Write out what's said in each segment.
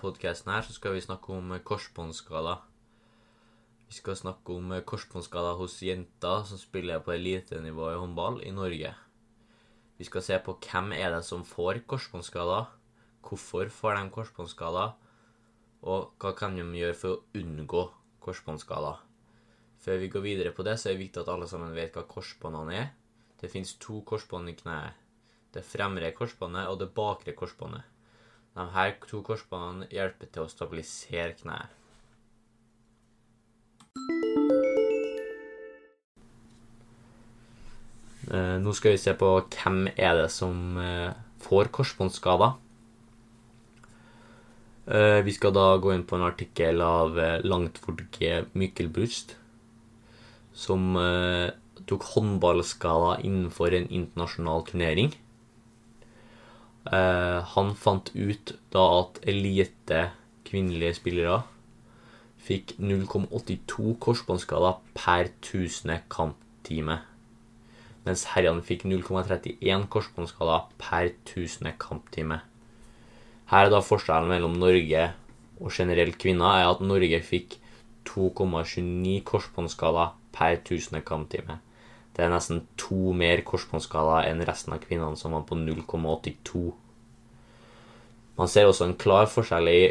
podkasten her så skal vi snakke om eh, korsbåndskader. Vi skal snakke om eh, korsbåndskader hos jenter som spiller på elitenivå i håndball i Norge. Vi skal se på hvem er det som får korsbåndskader, hvorfor får de korsbåndskader, og hva kan de gjøre for å unngå korsbåndskader. Før vi går videre på det, så er det viktig at alle sammen vet hva korsbåndene er. Det fins to korsbånd i kneet. Det fremre korsbåndet og det bakre korsbåndet. De her to korsbåndene hjelper til å stabilisere kneet. Eh, Nå skal vi se på hvem er det som eh, får korsbåndskader. Eh, Vi skal da gå inn på en artikkel av Langtvord G. Mykelbrust, som tok håndballskader innenfor en internasjonal turnering. Eh, han fant ut da at elite kvinnelige spillere fikk 0,82 korsbåndskader per 1000 kamptime. Mens herrene fikk 0,31 korsbåndskader per 1000 kamptime. Her er da forskjellen mellom Norge og generelt kvinner er at Norge fikk 2,29 korsbåndskader per 1000 kamptime. Det er nesten to mer korsbåndskader enn resten av kvinnene som var på 0,82. Man ser også en klar forskjell i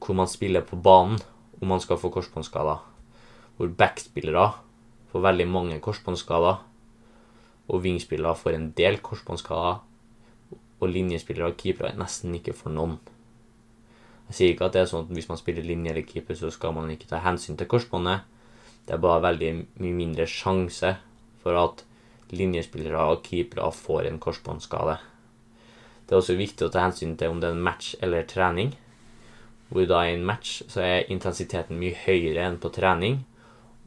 hvor man spiller på banen om man skal få korsbåndskader. Hvor backspillere får veldig mange korsbåndskader, og wingspillere får en del korsbåndskader, og linjespillere og keepere nesten ikke får noen. Jeg sier ikke at det er sånn at hvis man spiller linje eller keeper, så skal man ikke ta hensyn til korsbåndet. Det er bare veldig mye mindre sjanse for at linjespillere og keepere får en korsbåndskade. Det er også viktig å ta hensyn til om det er en match eller trening. Hvor da i en match så er intensiteten mye høyere enn på trening,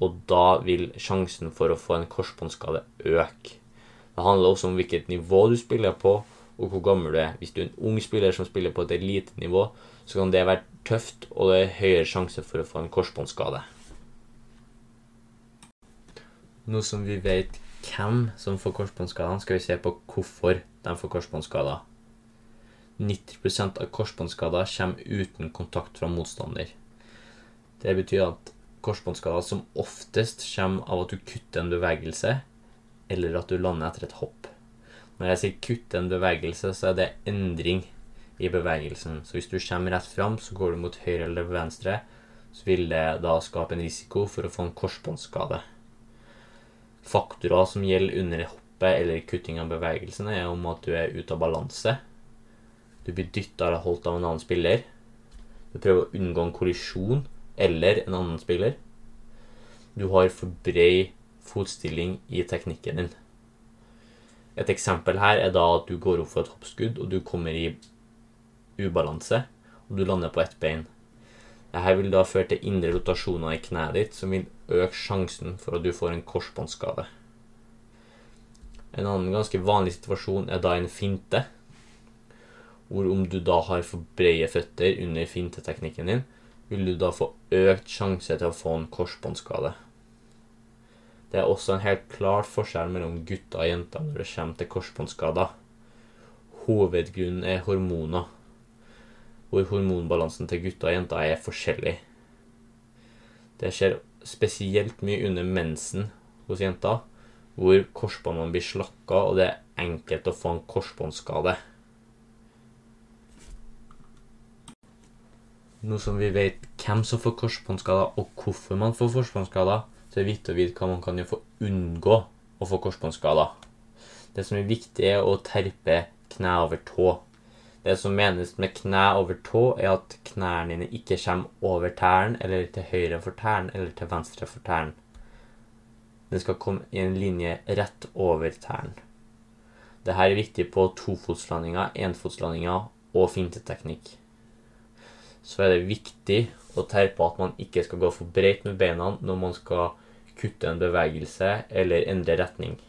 og da vil sjansen for å få en korsbåndskade øke. Det handler også om hvilket nivå du spiller på, og hvor gammel du er. Hvis du er en ung spiller som spiller på et elitenivå, så kan det være tøft, og det er høyere sjanse for å få en korsbåndskade. Nå som vi vet hvem som får korsbåndskader, skal vi se på hvorfor de får korsbåndskader. 90% av korsbåndskader kommer uten kontakt fra motstander. Det betyr at korsbåndskader som oftest kommer av at du kutter en bevegelse, eller at du lander etter et hopp. Når jeg sier kutte en bevegelse, så er det endring i bevegelsen. Så hvis du kommer rett fram, så går du mot høyre eller venstre, så vil det da skape en risiko for å få en korsbåndskade. Faktorer som gjelder under hoppet eller kutting av bevegelsen, er om at du er ute av balanse. Du blir dytta eller holdt av en annen spiller. Du prøver å unngå en kollisjon eller en annen spiller. Du har for bred fotstilling i teknikken din. Et eksempel her er da at du går opp for et hoppskudd, og du kommer i ubalanse, og du lander på ett bein. Dette vil da føre til indre rotasjoner i kneet ditt, som vil øke sjansen for at du får en korsbåndskade. En annen ganske vanlig situasjon er da en finte, hvor om du da har for brede føtter under finteteknikken din, vil du da få økt sjanse til å få en korsbåndskade. Det er også en helt klar forskjell mellom gutter og jenter når det kommer til korsbåndskader. Hovedgrunnen er hormoner, hvor hormonbalansen til gutter og jenter er forskjellig. Det skjer spesielt mye under mensen hos jenter, hvor korsbåndene blir slakka, og det er enkelt å få en korsbåndskade. Nå som vi vet hvem som får korsbåndskader, og hvorfor man får korsbåndskader, så er det viktig å vite hva man kan gjøre for å unngå å få korsbåndskader. Det som er viktig, er å terpe kne over tå. Det som menes med kne over tå, er at knærne dine ikke kommer over tærne, eller til høyre for tærne, eller til venstre for tærne. Den skal komme i en linje rett over tærne. Dette er viktig på tofotslandinger, enfotslandinger og finteteknikk. Så er det viktig å terpe at man ikke skal gå for breit med beina når man skal kutte en bevegelse eller endre retning.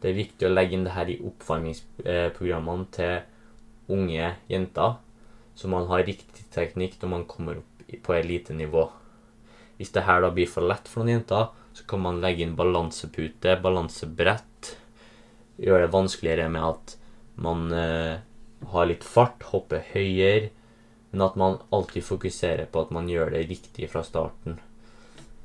Det er viktig å legge inn det her i oppvarmingsprogrammene til unge jenter, så man har riktig teknikk når man kommer opp på elitenivå. Hvis det her da blir for lett for noen jenter, så kan man legge inn balansepute, balansebrett. Gjøre det vanskeligere med at man eh, har litt fart, hopper høyere, men at man alltid fokuserer på at man gjør det riktig fra starten.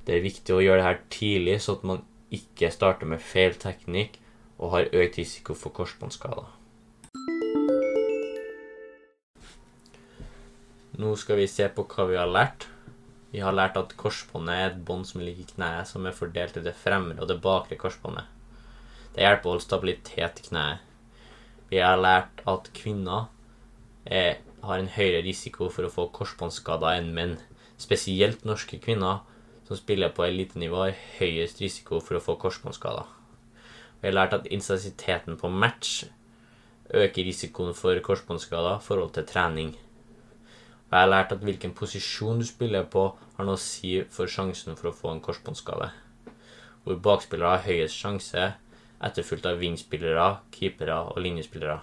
Det er viktig å gjøre det her tidlig, så at man ikke starter med feil teknikk og har økt risiko for korsbåndskader. Nå skal vi se på hva vi har lært. Vi har lært at korsbåndet er et bånd som ligger i kneet, som er fordelt til det fremre og det bakre korsbåndet. Det hjelper å holde stabilitet i kneet. Vi har lært at kvinner er, har en høyere risiko for å få korsbåndskader enn menn. Spesielt norske kvinner som spiller på elitenivå, har høyest risiko for å få korsbåndskader. Vi har lært at intensiteten på match øker risikoen for korsbåndskader i forhold til trening. Og jeg har lært at hvilken posisjon du spiller på, har noe å si for sjansen for å få en korsbåndskade. Hvor bakspillere har høyest sjanse, etterfulgt av vingspillere, keepere og linjespillere.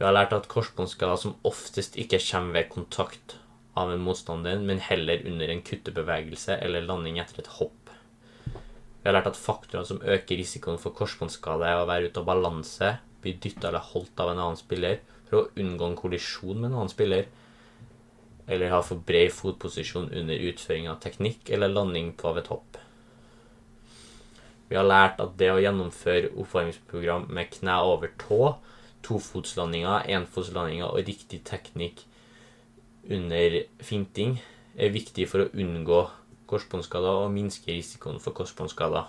Vi har lært at korsbåndskader som oftest ikke kommer ved kontakt av en motstander, men heller under en kuttebevegelse eller landing etter et hopp. Vi har lært at faktorer som øker risikoen for korsbåndskade, er å være ute av balanse, bli dytta eller holdt av en annen spiller for å unngå en kollisjon med en annen spiller, eller ha for bred fotposisjon under utføring av teknikk eller landing på av et hopp. Vi har lært at det å gjennomføre oppvarmingsprogram med kne over tå, tofotslandinger, enfotslandinger og riktig teknikk under finting er viktig for å unngå korsbåndskader og minske risikoen for korsbåndskader.